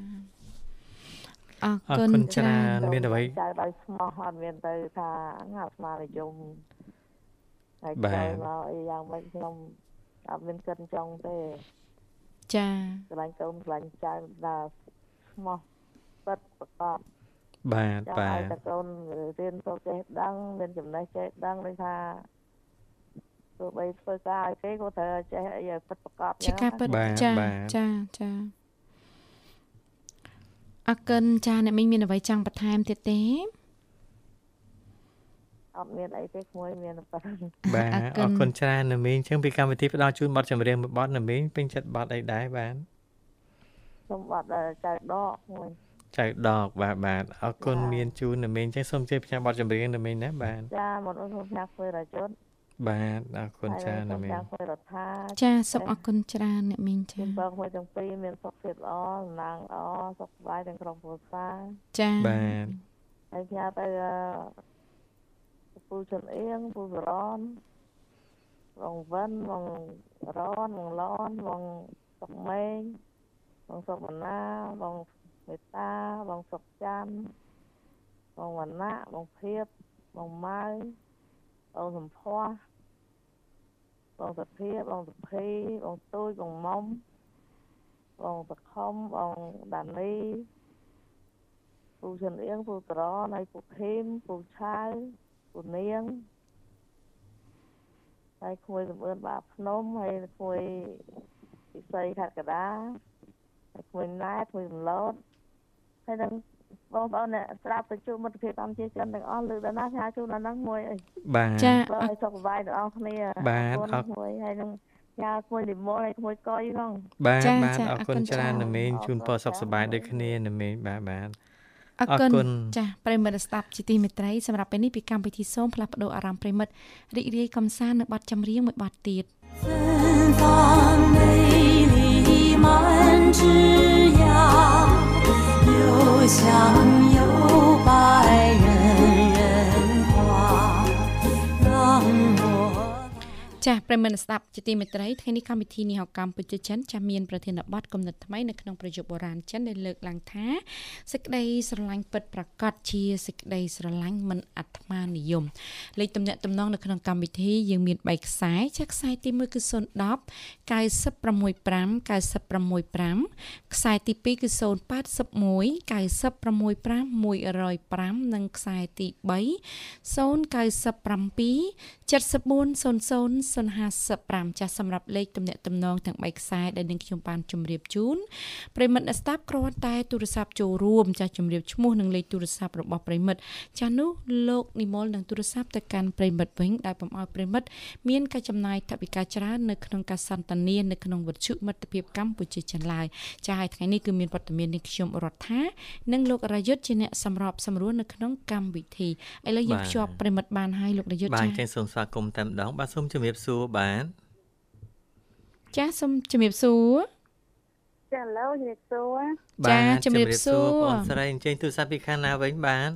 អរគុណច្រើនមានអ្វីចៅដោយស្មោះអត់មានទៅថាងាប់ស្មារតីយំហើយចៅមកអីយ៉ាងម៉េចខ្ញុំអត់មានគិតចង់ទេចាស្រឡាញ់កូនស្រឡាញ់ចៅដល់ ស្មោះពិតប្រកបបាទបាទតែកូនរៀនសូត្រចេះដឹងមានចំណេះចេះដឹងដូចថាទោះបីធ្វើការឲ្យគេក៏ត្រូវចេះអីឲ្យពិតប្រកបជាការពិតចាចាចាអរគុណចាអ្នកមីងមានអ្វីចង់បន្ថែមទៀតទេអត់មានអីទេក្មួយមានប៉ុណ្ណឹងបាទអរគុណច្រើនណាមីងអញ្ចឹងពីកម្មវិធីផ្ដល់ជូនប័ណ្ណចម្រៀងមួយប័ណ្ណណាមីងពេញចិត្តប័ណ្ណអីដែរបាទ សូមប័ណ្ណចៅដកមួយចៅដកបាទបាទអរគុណមានជូនណាមីងអញ្ចឹងសូមជ័យផ្ញើប័ណ្ណចម្រៀងណាមីងណាបាទចាមកអូនសូមផ្ញើធ្វើរាជុនបាទអរគុណច្រើនណាមីងចាសូមអរគុណច្រើនអ្នកមីងចាបងមួយទាំងពីរមានសុខភាពល្អសំណាងល្អសុខសប្បាយទាំងក្រុមគ្រួសារចាបាទហើយផ្ញើទៅពូចន្អៀងពូសរនបងវិនបងរនបងឡនបងសុកម៉េង បងសុកមណាបងមេតាបងសុកច័ន្ទបងវណ្ណៈបងភៀបបងម៉ៅបងសំភ័សបងសុភាបងសុភីបងទួយបងមុំបងបខំបងដានីពូចន្អៀងពូត្រហើយពូខេមពូឆៅពូនាងហើយគួយសម្អឿនបាភ្នំហើយគួយពិសីខេត្តកដា ធ្វើណែធ្វើសម្លូតហើយនឹងបងប្អូនអ្នកស្ដាប់ទៅជួបមិត្តភាពកម្ពុជាចិនទាំងអស់លើកដល់ណាថាជួបដល់ហ្នឹងមួយអីបាទចាឲ្យសុខសប្បាយទាំងអស់គ្នាបាទអរមួយហើយនឹងយ៉ាគួយលីម៉ូនហើយគួយកុយផងបាទបាទអរគុណច្រើនណាមេងជូនពរសុខសប្បាយដូចគ្នាណាមេងបាទបាទអរគុណចាស់ប្រិមិត្តស្ដាប់ជាទីមេត្រីសម្រាប់ពេលនេះពីកម្មវិធីសូមផ្លាស់ប្ដូរអារម្មណ៍ប្រិមិត្តរីករាយកំសាន្តនៅបទចម្រៀងមួយបទទៀត Fan on me 满枝桠，又香 ចាស់ប្រិមនស្ដាប់ជាទីមេត្រីថ្ងៃនេះកម្មវិធីនេះហៅកម្ពុជាចិនចាស់មានប្រធានបទគំនិតថ្មីនៅក្នុងប្រយុទ្ធបុរាណចិនដែលលើកឡើងថាសេចក្តីស្រឡាញ់ពិតប្រាកដជាសេចក្តីស្រឡាញ់មិនអាត្មានិយមលេខទំនាក់ទំនងនៅក្នុងកម្មវិធីយើងមាន3ខ្សែចាស់ខ្សែទី1គឺ010 965 965ខ្សែទី2គឺ081 965 105និងខ្សែទី3 097 7400 055ចាស់សម្រាប់លេខទំនាក់ទំនងទាំង3ខ្សែដែលនឹងខ្ញុំបានជម្រាបជូនប្រិមិត្តអ្នកស្ដាប់គ្រាន់តែទូរស័ព្ទចូលរួមចាស់ជម្រាបឈ្មោះនិងលេខទូរស័ព្ទរបស់ប្រិមិត្តចាស់នោះលោកនិមលនឹងទូរស័ព្ទទៅកាន់ប្រិមិត្តវិញដែលបំឲ្យប្រិមិត្តមានការចំណាយថវិកាច្រើននៅក្នុងការសន្ទនានៅក្នុងវិទ្យុមិត្តភាពកម្ពុជាចិនឡើយចាស់ហើយថ្ងៃនេះគឺមានវត្តមាននេះខ្ញុំរដ្ឋានិងលោករយុទ្ធជាអ្នកសម្របសម្រួលនៅក្នុងកម្មវិធីឥឡូវយើងភ្ជាប់ប្រិមិត្តបានហើយលោករយុទ្ធចា៎បាទចេញសូមស្វាគមន៍តែម្ដងបាទសូមជម្រាបសួរបាទចាសូមជំរាបសួរចាឡូជំរាបសួរចាជំរាបសួរបងស្រីអញ្ជើញទូរស័ព្ទពីខាងណាវិញបាទ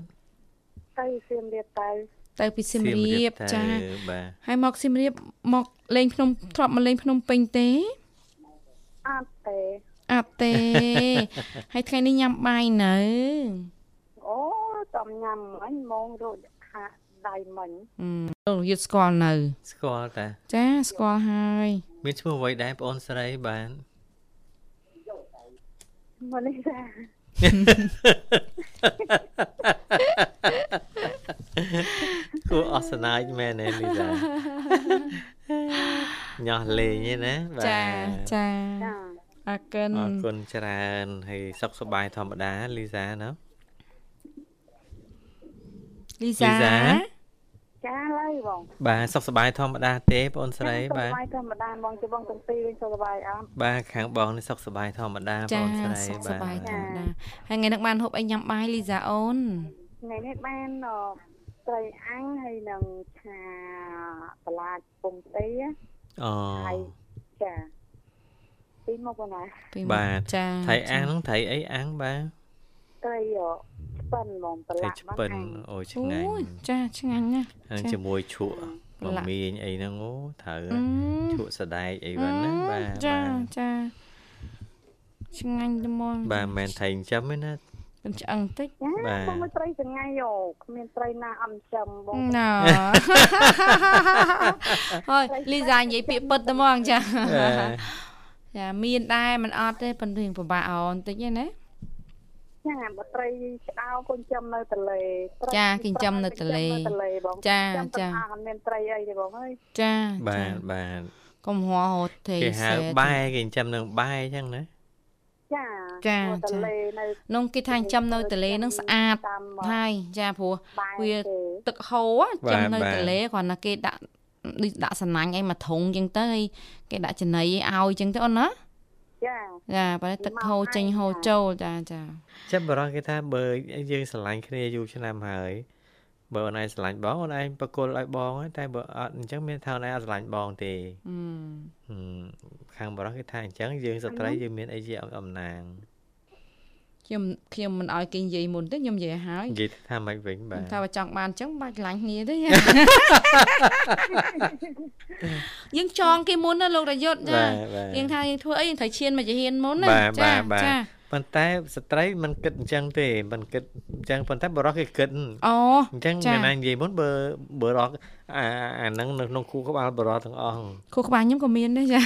ទៅសៀមរាបទៅទៅពីសៀមរាបចាហើយមកសៀមរាបមកលេងភ្នំធ្លាប់មកលេងភ្នំពេញទេអត់ទេអត់ទេហើយថ្ងៃនេះញ៉ាំបាយនៅអូតំញ៉ាំអញម៉ងរួចខា ដៃមិញលោកយុទ្ធស្គាល់នៅ ស្គាល់តា ចាស្គាល់ហើយមានឈ្មោះអ្វីដែរបងអូនស្រីបានមកនេះចាគួរអសនាយមែនទេលីសាញោះលេងទេណាបាទចាចាអរគុណអរគុណច្រើនហើយសុខសប្បាយធម្មតាលីសាណាលីសា ចាឡើយបងបាទសុខសប្បាយធម្មតាទេបងអូនស្រីបាទសុខសប្បាយធម្មតាបងជបងទាំងពីរវិញសុខសប្បាយអត់បាទខាងបងនេះសុខសប្បាយធម្មតាបងអូនស្រីបាទសុខសប្បាយធម្មតាហើយថ្ងៃនេះបានហូបអីញ៉ាំបាយលីសាអូនថ្ងៃនេះបានត្រីអាំងហើយនឹងឆាបន្លាចពុំទេអូហើយចាពីមកបងណាបាទចាត្រីអាំងហ្នឹងត្រីអីអាំងបាទត្រី ប៉ិនហ្មងប្រឡាក់ឆ្ពិនអូឆ្ងាញ់ចាឆ្ងាញ់ណាស់ជាមួយឈក់បំមីងអីហ្នឹងអូត្រូវឈក់សដែកអីវ៉ាន់ណាបាទចាចាឆ្ងាញ់តែហ្មងបាទមិនមែនថៃចិញ្ចឹមទេណាខ្ញុំឆ្អឹងតិចបាទបងមិនត្រីចងៃយោគ្មានត្រីណាអត់ចិញ្ចឹមបងណាហើយលីសានិយាយពាក្យពិតតែហ្មងចាចាមានដែរមិនអត់ទេប៉ុន្តែពិបាកអោនតិចទេណា ចាបើត្រីឆ្កោកូនចំនៅទលេចាគេចំនៅទលេចាចាអត់មានត្រីអីទេបងអើយចាបាទបាទកុំហោហូតទេគេហៅបែគេចំនឹងបែអញ្ចឹងណាចាចាទលេនៅនងគេថាចំនៅទលេនឹងស្អាតហើយចាព្រោះវាទឹកហូរចំនៅទលេគ្រាន់តែគេដាក់ដូចដាក់សំណាញ់អីមួយធុងអញ្ចឹងទៅហើយគេដាក់ចំណីឲ្យអញ្ចឹងទៅអូនណា ចាចាបើទឹកហូរចេញហូរចូលចាចាចិត្តបរោះគេថាបើយើងស្រឡាញ់គ្នាយូរឆ្នាំហើយបើអូនឯងស្រឡាញ់បងអូនឯងប្រគល់ឲ្យបងតែបើអត់អញ្ចឹងមានថាអូនឯងអត់ស្រឡាញ់បងទេខាងបរោះគេថាអញ្ចឹងយើងស្ត្រីយើងមានអីជាអំណាង ខ្ញុំខ្ញុំមិនអោយគេនិយាយមុនទេខ្ញុំនិយាយហើយនិយាយថាម៉េចវិញបាទថាបើចង់បានអញ្ចឹងបាច់ឡាញ់គ្នាទេយើងចងគេមុនណាលោករយុទ្ធចាយើងថាយើងធ្វើអីយើងត្រូវឈានមកជាហ៊ានមុនណាចាចាប៉ុន្តែស្ត្រីមិនគិតអញ្ចឹងទេមិនគិតអញ្ចឹងប៉ុន្តែបរិសុទ្ធគេគិតអូអញ្ចឹងអ្នកណានិយាយមុនបើបើរកអាអាហ្នឹងនៅក្នុងគូក្បាលបរិសុទ្ធទាំងអស់គូក្បាលខ្ញុំក៏មានដែរចា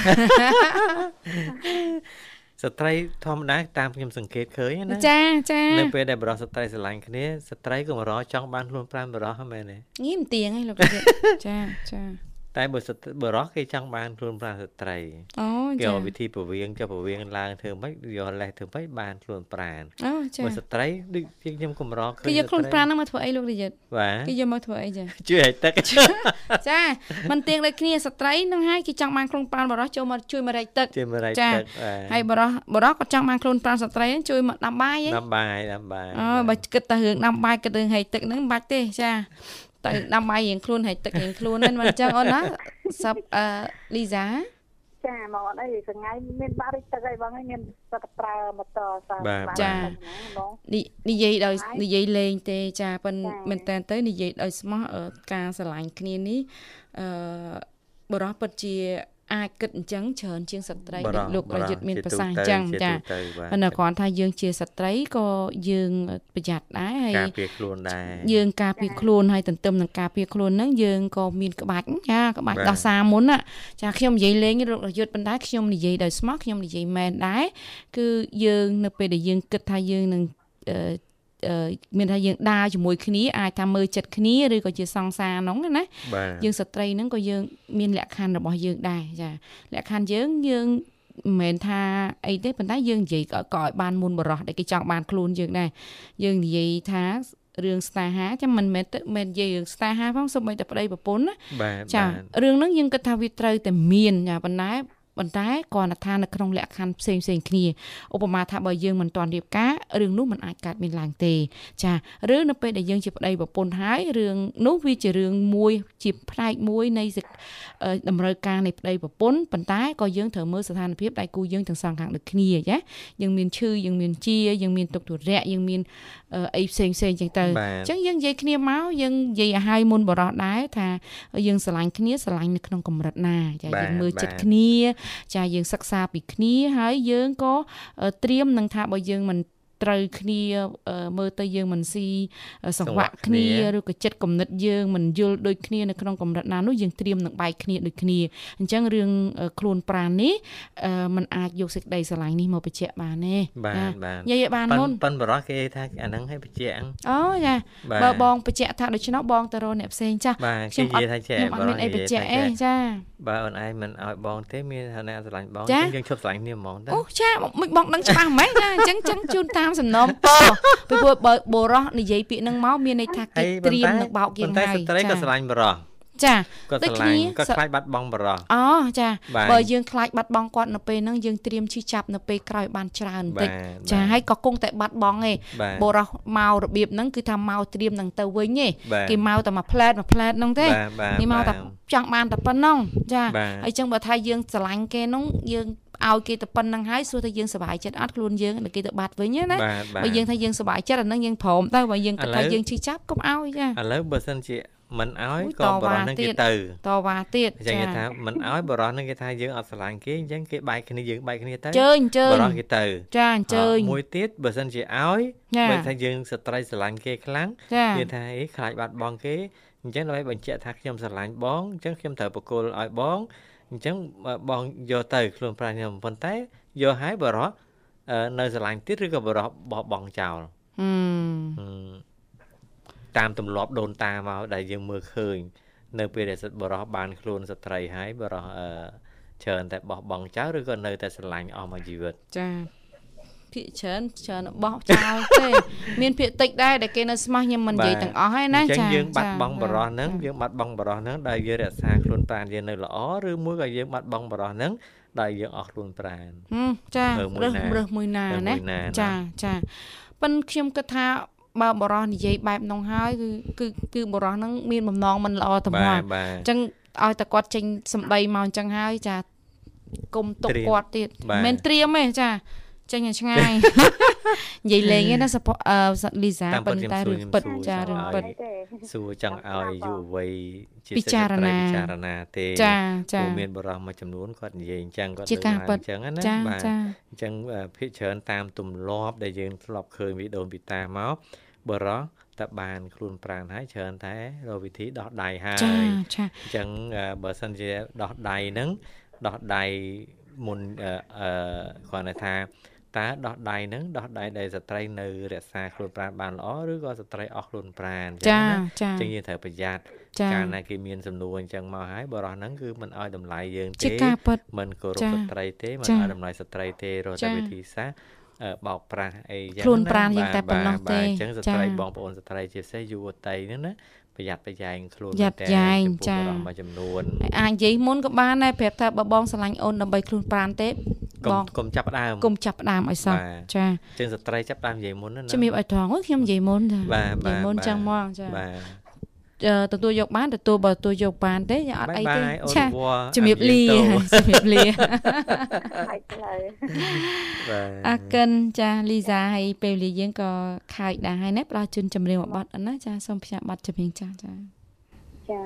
ស្ត្រីធម្មតាតាមខ្ញុំសង្កេតឃើញណាចាចានៅពេលដែលបរិសុទ្ធស្ត្រីស្រឡាញ់គ្នាស្ត្រីក៏មករចង់បានខ្លួនប្រាំបរិសុទ្ធមែនទេងៀមទៀងឯងលោកចាចា តែបើបរោះគេចង់បានខ្លួនប្រាណស្ត្រីអូចាគេឲ្យវិធីពវៀងចុះពវៀងឡើងធ្វើម៉េចយកលេសធ្វើម៉េចបានខ្លួនប្រាណអូចាបើស្ត្រីដូចខ្ញុំកម្រឃើញគេយកខ្លួនប្រាណហ្នឹងមកធ្វើអីលោករាជបាទគេយកមកធ្វើអីចាជួយឲ្យទឹកចាមិនទៀងដូចគ្នាស្ត្រីនឹងហើយគេចង់បានខ្លួនប្រាណបរោះចូលមកជួយមករែកទឹកជួយមករែកទឹកហើយបរោះបរោះក៏ចង់បានខ្លួនប្រាណស្ត្រីជួយមកដាំបាយដាំបាយដាំបាយអូបើគិតតែរឿងដាំបាយគិតរឿងហែកទឹកហ្នឹងមិនបាច់ទេចា ទៅដាំបាយរៀងខ្លួនហើយទឹករៀងខ្លួនហ្នឹងមិនអញ្ចឹងអូនណាសັບអឺលីសាចាមកអត់អីថ្ងៃមានបារិចទឹកអីបងហើយមានសត្វប្រើម៉ូទ័រសាចានិយាយដោយនិយាយលេងទេចាប៉ុន្តែមែនតើទៅនិយាយដោយស្មោះការស្រឡាញ់គ្នានេះអឺបរោះពិតជា អាចគិតអញ្ចឹងច្រើនជាងស្ត្រីលោកប្រយុទ្ធមានប្រសាសន៍អញ្ចឹងចាប៉ុន្តែគ្រាន់ថាយើងជាស្ត្រីក៏យើងប្រយ័ត្នដែរហើយការពារខ្លួនដែរយើងការពារខ្លួនហើយទន្ទឹមនឹងការពារខ្លួនហ្នឹងយើងក៏មានក្បាច់ចាក្បាច់ដោះសារមុនណាចាខ្ញុំនិយាយលេងលោកប្រយុទ្ធប៉ុន្តែខ្ញុំនិយាយដោយស្មោះខ្ញុំនិយាយមែនដែរគឺយើងនៅពេលដែលយើងគិតថាយើងនឹង មានថាយើងដើរជាមួយគ្នាអាចថាមើលចិត្តគ្នាឬក៏ជាសង្សារហ្នឹងណាយើងស្ត្រីហ្នឹងក៏យើងមានលក្ខខណ្ឌរបស់យើងដែរចាលក្ខខណ្ឌយើងយើងមិនមែនថាអីទេប៉ុន្តែយើងនិយាយក៏ឲ្យបានមុនបរោះដែលគេចង់បានខ្លួនយើងដែរយើងនិយាយថារឿងស្នេហាចាំមិនមែនមិននិយាយរឿងស្នេហាផងសូម្បីតែប្តីប្រពន្ធណាចារឿងហ្នឹងយើងគិតថាវាត្រូវតែមានចាប៉ុន្តែ ប៉ុន្តែគ្រាន់តែថានៅក្នុងលក្ខខណ្ឌផ្សេងផ្សេងគ្នាឧបមាថាបើយើងមិនទាន់រៀបការរឿងនោះមិនអាចកើតមានឡើងទេ ចាឬនៅពេលដែលយើងជាប្តីប្រពន្ធហើយរឿងនោះវាជារឿងមួយជាផ្នែកមួយនៃតម្រូវការនៃប្តីប្រពន្ធប៉ុន្តែក៏យើងត្រូវមើលស្ថានភាពដៃគូយើងទាំងសងខាងដូចគ្នាចាយើងមានឈឺយើងមានជាយើងមានទុកទុរៈយើងមានអីផ្សេងផ្សេងចឹងទៅអញ្ចឹងយើងនិយាយគ្នាមកយើងនិយាយឲ្យហើយមុនបរោះដែរថាយើងស្រឡាញ់គ្នាស្រឡាញ់នៅក្នុងកម្រិតណាចាយើងមើលចិត្តគ្នាចាយើងសិក្សាពីគ្នាហើយយើងក៏ត្រៀមនឹងថាបើយើងមិន ត្រូវគ្នាមើលទៅយើងមិនស៊ីសង្វាក់គ្នាឬក៏ចិត្តគំនិតយើងមិនយល់ដូចគ្នានៅក្នុងកម្រិតណានោះយើងត្រៀមនឹងបែកគ្នាដូចគ្នាអញ្ចឹងរឿងខ្លួនប្រាណនេះมันអាចយកសេចក្តីស្រឡាញ់នេះមកបញ្ជាក់បានទេបាទបាទនិយាយបានមុនប៉ិនបរោះគេថាអាហ្នឹងឲ្យបញ្ជាក់អូចាបើបងបញ្ជាក់ថាដូច្នោះបងទៅរកអ្នកផ្សេងចាខ្ញុំអត់ខ្ញុំអត់មានអីបញ្ជាក់អីចាបើអូនឯងមិនឲ្យបងទេមានឋានៈស្រឡាញ់បងអញ្ចឹងយើងឈប់ស្រឡាញ់គ្នាហ្មងអូចាមិនបងដឹងច្បាស់ហ្មងចាអញ្ចឹងចឹងជូនតាមសំណុំពរពីព្រោះបើបរោះនិយាយពាក្យនឹងមកមានន័យថាគេត្រៀមនឹងបោកយើងហើយតែស្ត្រីក៏ស្រឡាញ់បរោះ ចាគាត់ស្រឡាញ់គាត់ខ្លាចបាត់បង់បរោះអូចាបើយើងខ្លាចបាត់បង់គាត់នៅពេលហ្នឹងយើងត្រៀមឈឺចាប់នៅពេលក្រោយបានច្រើនបន្តិចចាហើយក៏គង់តែបាត់បង់ឯងបរោះមករបៀបហ្នឹងគឺថាមកត្រៀមនឹងទៅវិញឯងគេមកតែមួយផ្លែតមួយផ្លែតហ្នឹងទេគេមកតែចង់បានតែប៉ុណ្ណឹងចាហើយចឹងបើថាយើងស្រឡាញ់គេហ្នឹងយើងឲ្យគេទៅប៉ុណ្្នឹងហើយសួរថាយើងសុបាយចិត្តអត់ខ្លួនយើងគេទៅបាត់វិញណាបើយើងថាយើងសុបាយចិត្តអាហ្នឹងយើងព្រមទៅបើយើងគិតថាយើងឈឺចាប់កុំឲ្យចាឥឡូវបើសិនជា មិនអោយក៏បរោះនឹងគេទៅតវ៉ាទៀតអញ្ចឹងគេថាមិនអោយបរោះនឹងគេថាយើងអត់ស្រឡាញ់គេអញ្ចឹងគេបែកគ្នាយើងបែកគ្នាទៅជើញជើញបរោះគេទៅចាអញ្ជើញមួយទៀតបើសិនជាអោយបើថាយើងស្ត្រីស្រឡាញ់គេខ្លាំងគេថាអីខ្លាចបាត់បង់គេអញ្ចឹងដើម្បីបញ្ជាក់ថាខ្ញុំស្រឡាញ់បងអញ្ចឹងខ្ញុំត្រូវបកគលឲ្យបងអញ្ចឹងបងយកទៅខ្លួនប្រាជ្ញាប៉ុន្តែយកឲ្យបរោះនៅស្រឡាញ់ទៀតឬក៏បរោះបោះបង់ចោលហឹម តាមទម្លាប់ដូនតាមកដែលយើងមើលឃើញ នៅពេលដែលសិទ្ធិបរោះបានខ្លួនស្ត្រីហើយបរោះអឺច្រើនតែបោះបង់ចោលឬក៏នៅតែស្រឡាញ់អស់មួយជីវិតចាភាកច្រើនច្រើនបោះចោលទេ មានភាកតិចដែរដែលគេនៅស្មោះខ្ញុំមិននិយាយទាំងអស់ហើយណាចាយើងបាត់បង់បរោះហ្នឹងយើងបាត់បង់បរោះហ្នឹងដែលយើងរក្សាខ្លួនប្រាណយើងនៅល្អឬមួយក៏យើងបាត់បង់បរោះហ្នឹងដែលយើងអស់ខ្លួនប្រាណចារើសរើសមួយណាណាចាចាប៉ិនខ្ញុំគិតថា បើបរោះនិយាយបែបនោះហើយគឺគឺគឺបរោះហ្នឹងមានបំណងមិនល្អត្មងអញ្ចឹងឲ្យតែគាត់ចេញសម្ដីមកអញ្ចឹងហើយចាគុំទុកគាត់ទៀតមិនមែនត្រៀមទេចាចេញឲ្យឆ្ងាយ និយាយលេងណាសពលីសាប៉ុន្តែរឿងពិតចារឿងពិតសួរចង់ឲ្យយុវវ័យជាពិចារណាពិចារណាទេចាចាមានបរិះមួយចំនួនគាត់និយាយអញ្ចឹងគាត់លើកឡើងអញ្ចឹងណាបាទអញ្ចឹងភាគច្រើនតាមទម្លាប់ដែលយើងធ្លាប់ឃើញវីដេអូពីតាមកបរិះតបានខ្លួនប្រាណហើយច្រើនតែរកវិធីដោះដៃហើយចាចាអញ្ចឹងបើសិនជាដោះដៃហ្នឹងដោះដៃមុនអឺគ្រាន់តែថា តើដោះដៃហ្នឹងដោះដៃដែលស្ត្រីនៅរក្សាខ្លួនប្រាណបានល្អឬក៏ស្ត្រីអស់ខ្លួនប្រាណចាចាចឹងយើងត្រូវប្រយ័ត្នកាលណាគេមានសំណួរអញ្ចឹងមកហើយបរិះហ្នឹងគឺមិនឲ្យតម្លៃយើងទេមិនគោរពស្ត្រីទេមិនឲ្យតម្លៃស្ត្រីទេរកតែវិធីសាស្ត្របោកប្រាស់អីយ៉ាងខ្លួនប្រាណយើងតែប៉ុណ្ណោះទេអញ្ចឹងស្ត្រីបងប្អូនស្ត្រីជាពិសេសយុវតីហ្នឹងណា ប្រយ័ត្នប្រយែងខ្លួនយ៉ាត់យ៉ែងចាមួយចំនួនអាចនិយាយមុនក៏បានដែរប្រាប់ថាបើបងស្រឡាញ់អូនដើម្បីខ្លួនប្រាណទេបងកុំចាប់ដើមកុំចាប់ដើមឲ្យសោះចាជាងស្ត្រីចាប់ដើមនិយាយមុនណាជំរាបឲ្យត្រង់ខ្ញុំនិយាយមុនចានិយាយមុនចឹងមកចាបាទ ទទួលយកបានទទួលបើទទួលយកបានទេអត់អីទេចាជំរាបលាជំរាបលាហើយផ្លូវអរគុណចាលីសាហើយពេលវេលាយើងក៏ខើចដែរហើយណាផ្ដល់ជូនចម្រៀងមួយបទណាចាសូមផ្សាយបទចម្រៀងចាចាចា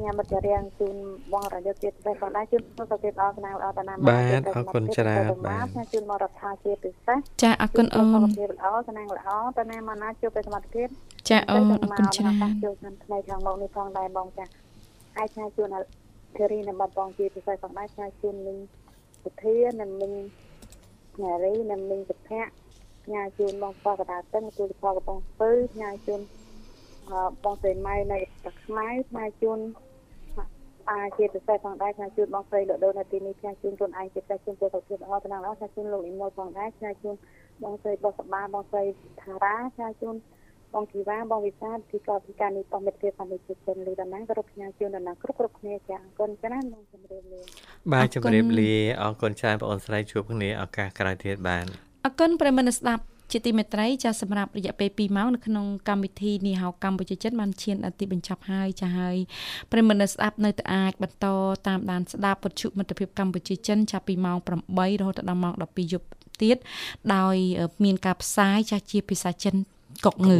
ញ៉ាំបទរៀងជូនបងរយុទ្ធទៀតតែគាត់ដែរជូនសុខភាពល្អស្នាល្អតាណាបាទអរគុណច្រើនបាទជូនមករដ្ឋាជាពិសេសចាអរគុណអូនសុខភាពល្អស្នាល្អតាណាមកណាជួបពេលសមត្ថភាពចាអូនអរគុណច្រើនជួបក្នុងថ្ងៃខាងមុខនេះផងដែរបងចាអាចឆាជូនធារីនៅបាត់បងជាពិសេសផងដែរឆាជូននឹងសុធានិងនឹងនារីនិងនឹងសុភ័ក្រញ៉ាជូនបងប្អូនកដាតឹងទូលផលកំពង់ស្ពឺញ៉ាជូន បងស្រីម៉ៃនៅទឹកខ្មៅផ្នែកជូនអាជាពិសេសផងដែរផ្នែកជូនបងស្រីលោកដូននៅទីនេះផ្នែកជូនខ្លួនឯងជាពិសេសជូនពលសុខភាពល្អទាំងអស់ផ្នែកជូនលោកអ៊ីម៉ូផងដែរផ្នែកជូនបងស្រីបោះសបាបងស្រីថារាផ្នែកជូនបងធីវ៉ាបងវិសាលទីកោពីការនេះបងមិត្តភាពសន្តិភាពចិនលីដំណាងគ្រប់ផ្នែកជូនដំណាងគ្រប់គ្រប់គ្នាចាអរគុណច្រើនបងជម្រាបលាបាទជម្រាបលាអរគុណច្រើនបងអូនស្រីជួបគ្នាឱកាសក្រោយទៀតបានអរគុណប្រិមត្តស្ដាប់ ជាទីមេត្រីចាសម្រាប់រយៈពេល2ម៉ោងនៅក្នុងកម្មវិធីនេះហៅកម្ពុជាចិនបានឈានដល់ទីបញ្ចប់ហើយចាហើយប្រិមត្តស្ដាប់នៅតែអាចបន្តតាមដានស្ដាប់ពុទ្ធមិត្តភាពកម្ពុជាចិនចាប់ពីម៉ោង8រហូតដល់ម៉ោង12យប់ទៀតដោយមានការផ្សាយចាស់ជាភាសាចិន កុកងើ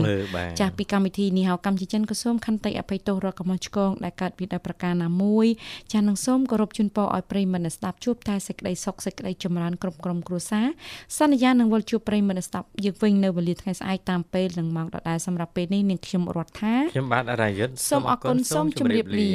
ចាស់ពីកម្មវិធីនេះហៅកម្មជាចិនក៏សូមខន្តីអភ័យទោសរកកំហុសឆ្គងដែលកើតពីដោយប្រការណាមួយចាស់នឹងសូមគោរពជូនពរឲ្យប្រិយមិត្តស្ដាប់ជួបតែសេចក្តីសុខសេចក្តីចម្រើនគ្រប់ក្រុមគ្រួសារសន្យានឹងវិលជួបប្រិយមិត្តស្ដាប់យើងវិញនៅវេលាថ្ងៃស្អែកតាមពេលនិងម៉ោងដដែលសម្រាប់ពេលនេះនាងខ្ញុំរដ្ឋាខ្ញុំបាទអរាយុទ្ធសូមអរគុណសូមជម្រាបលា